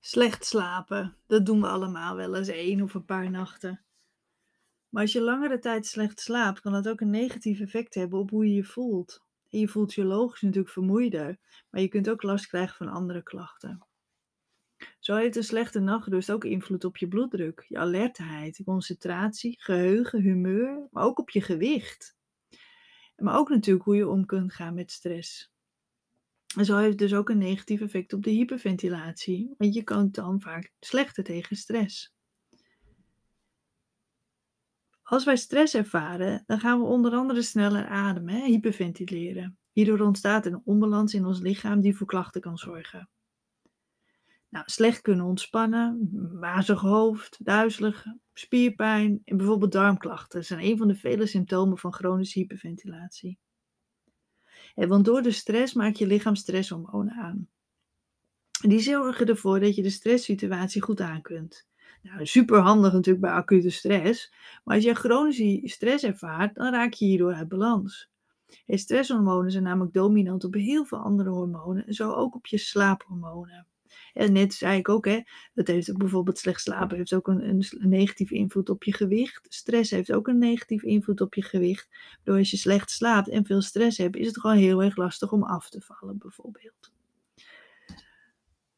Slecht slapen, dat doen we allemaal wel eens één of een paar nachten. Maar als je langere tijd slecht slaapt, kan dat ook een negatief effect hebben op hoe je je voelt. Je voelt je logisch natuurlijk vermoeider, maar je kunt ook last krijgen van andere klachten. Zo heeft een slechte nachtrust ook invloed op je bloeddruk, je alertheid, je concentratie, geheugen, humeur, maar ook op je gewicht. Maar ook natuurlijk hoe je om kunt gaan met stress. En zo heeft het dus ook een negatief effect op de hyperventilatie, want je kan dan vaak slechter tegen stress. Als wij stress ervaren, dan gaan we onder andere sneller ademen, hè, hyperventileren. Hierdoor ontstaat een onbalans in ons lichaam die voor klachten kan zorgen. Nou, slecht kunnen ontspannen, wazig hoofd, duizelig, spierpijn en bijvoorbeeld darmklachten zijn een van de vele symptomen van chronische hyperventilatie. Want door de stress maak je lichaam stresshormonen aan. Die zorgen ervoor dat je de stresssituatie goed aan kunt. Nou, super handig natuurlijk bij acute stress, maar als je chronische stress ervaart, dan raak je hierdoor uit balans. stresshormonen zijn namelijk dominant op heel veel andere hormonen, en zo ook op je slaaphormonen. En net zei ik ook, hè, dat heeft bijvoorbeeld slecht slapen heeft ook een, een, negatieve invloed op je gewicht. Stress heeft ook een negatieve invloed op je gewicht. Door als je slecht slaapt en veel stress hebt, is het gewoon heel erg lastig om af te vallen, bijvoorbeeld.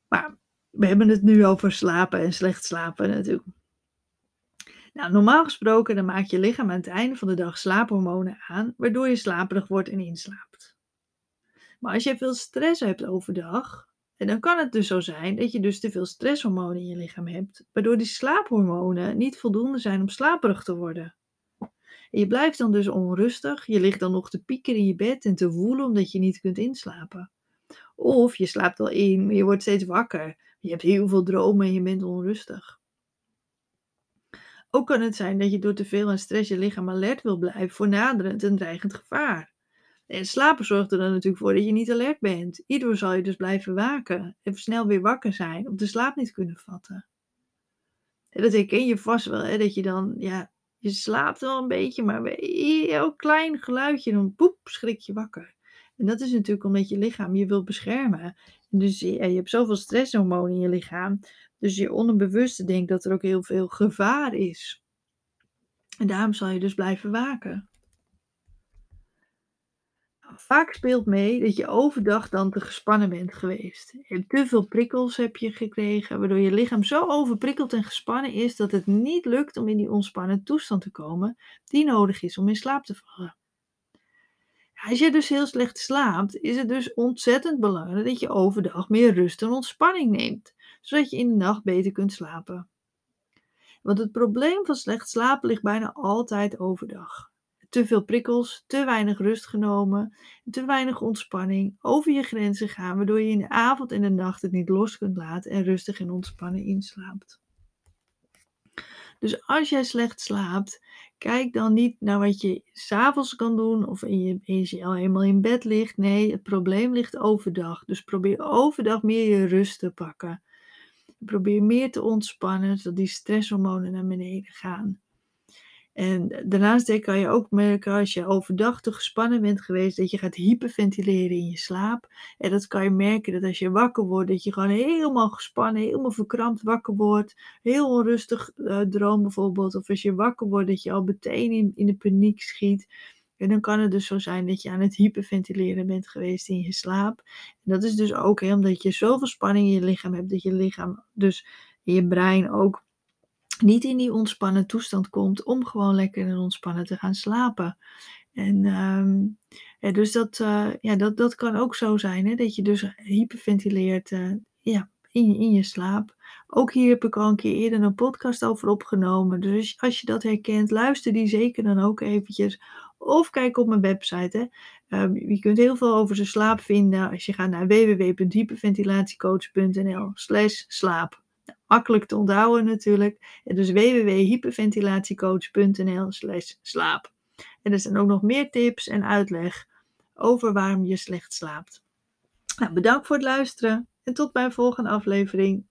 Maar we hebben het nu over slapen en slecht slapen natuurlijk. Nou, normaal gesproken dan maakt je lichaam aan het einde van de dag slaaphormonen aan, waardoor je slaperig wordt en inslaapt. Maar als je veel stress hebt overdag, en dan kan het dus zo zijn dat je dus te veel stresshormonen in je lichaam hebt, waardoor die slaaphormonen niet voldoende zijn om slaperig te worden. En je blijft dan dus onrustig, je ligt dan nog te pieken in je bed en te woelen omdat je niet kunt inslapen. Of je slaapt wel in, maar je wordt steeds wakker. Je hebt heel veel dromen en je bent onrustig. Ook kan het zijn dat je door te veel aan stress je lichaam alert wil blijven voor naderend en dreigend gevaar. En slapen zorgt er dan natuurlijk voor dat je niet alert bent. Hierdoor zal je dus blijven waken en snel weer wakker zijn, of de slaap niet kunnen vatten. En dat herken je vast wel, hè, dat je dan, ja, je slaapt wel een beetje, maar bij klein geluidje, dan poep, schrik je wakker. En dat is natuurlijk omdat je lichaam je wil beschermen. Dus je hebt zoveel stresshormonen in je lichaam, dus je onderbewuste denkt dat er ook heel veel gevaar is. En daarom zal je dus blijven waken. Vaak speelt mee dat je overdag dan te gespannen bent geweest. En te veel prikkels heb je gekregen, waardoor je lichaam zo overprikkeld en gespannen is dat het niet lukt om in die ontspannen toestand te komen die nodig is om in slaap te vallen. Als je dus heel slecht slaapt, is het dus ontzettend belangrijk dat je overdag meer rust en ontspanning neemt, zodat je in de nacht beter kunt slapen. Want het probleem van slecht slapen ligt bijna altijd overdag te veel prikkels, te weinig rust genomen, te weinig ontspanning, over je grenzen gaan, waardoor je in de avond en de nacht het niet los kunt laten en rustig en ontspannen inslaapt. Dus als jij slecht slaapt, kijk dan niet naar wat je s'avonds kan doen of in je, als je al helemaal in bed ligt. Nee, het probleem ligt overdag. Dus probeer overdag meer je rust te pakken. Probeer meer te ontspannen, zodat die stresshormonen naar beneden gaan. En daarnaast kan je ook merken als je overdag te gespannen bent geweest, dat je gaat hyperventileren in je slaap. En dat kan je merken dat als je wakker wordt, dat je gewoon helemaal gespannen, helemaal verkrampt wakker wordt. Heel onrustig uh, droom bijvoorbeeld. Of als je wakker wordt, dat je al meteen in, in de paniek schiet. En dan kan het dus zo zijn dat je aan het hyperventileren bent geweest in je slaap. En dat is dus ook omdat je zoveel spanning in je lichaam hebt, dat je lichaam dus in je brein ook niet in die ontspannen toestand komt om gewoon lekker en ontspannen te gaan slapen. En um, dus dat, uh, ja, dat, dat kan ook zo zijn, hè, dat je dus hyperventileert uh, ja, in, in je slaap. Ook hier heb ik al een keer eerder een podcast over opgenomen. Dus als je dat herkent, luister die zeker dan ook eventjes. Of kijk op mijn website. Hè. Um, je kunt heel veel over zijn slaap vinden als je gaat naar www.hyperventilatiecoach.nl slash slaap makkelijk te onthouden natuurlijk. En dus www.hyperventilatiecoach.nl slash slaap. En er zijn ook nog meer tips en uitleg over waarom je slecht slaapt. Nou, bedankt voor het luisteren en tot bij volgende aflevering.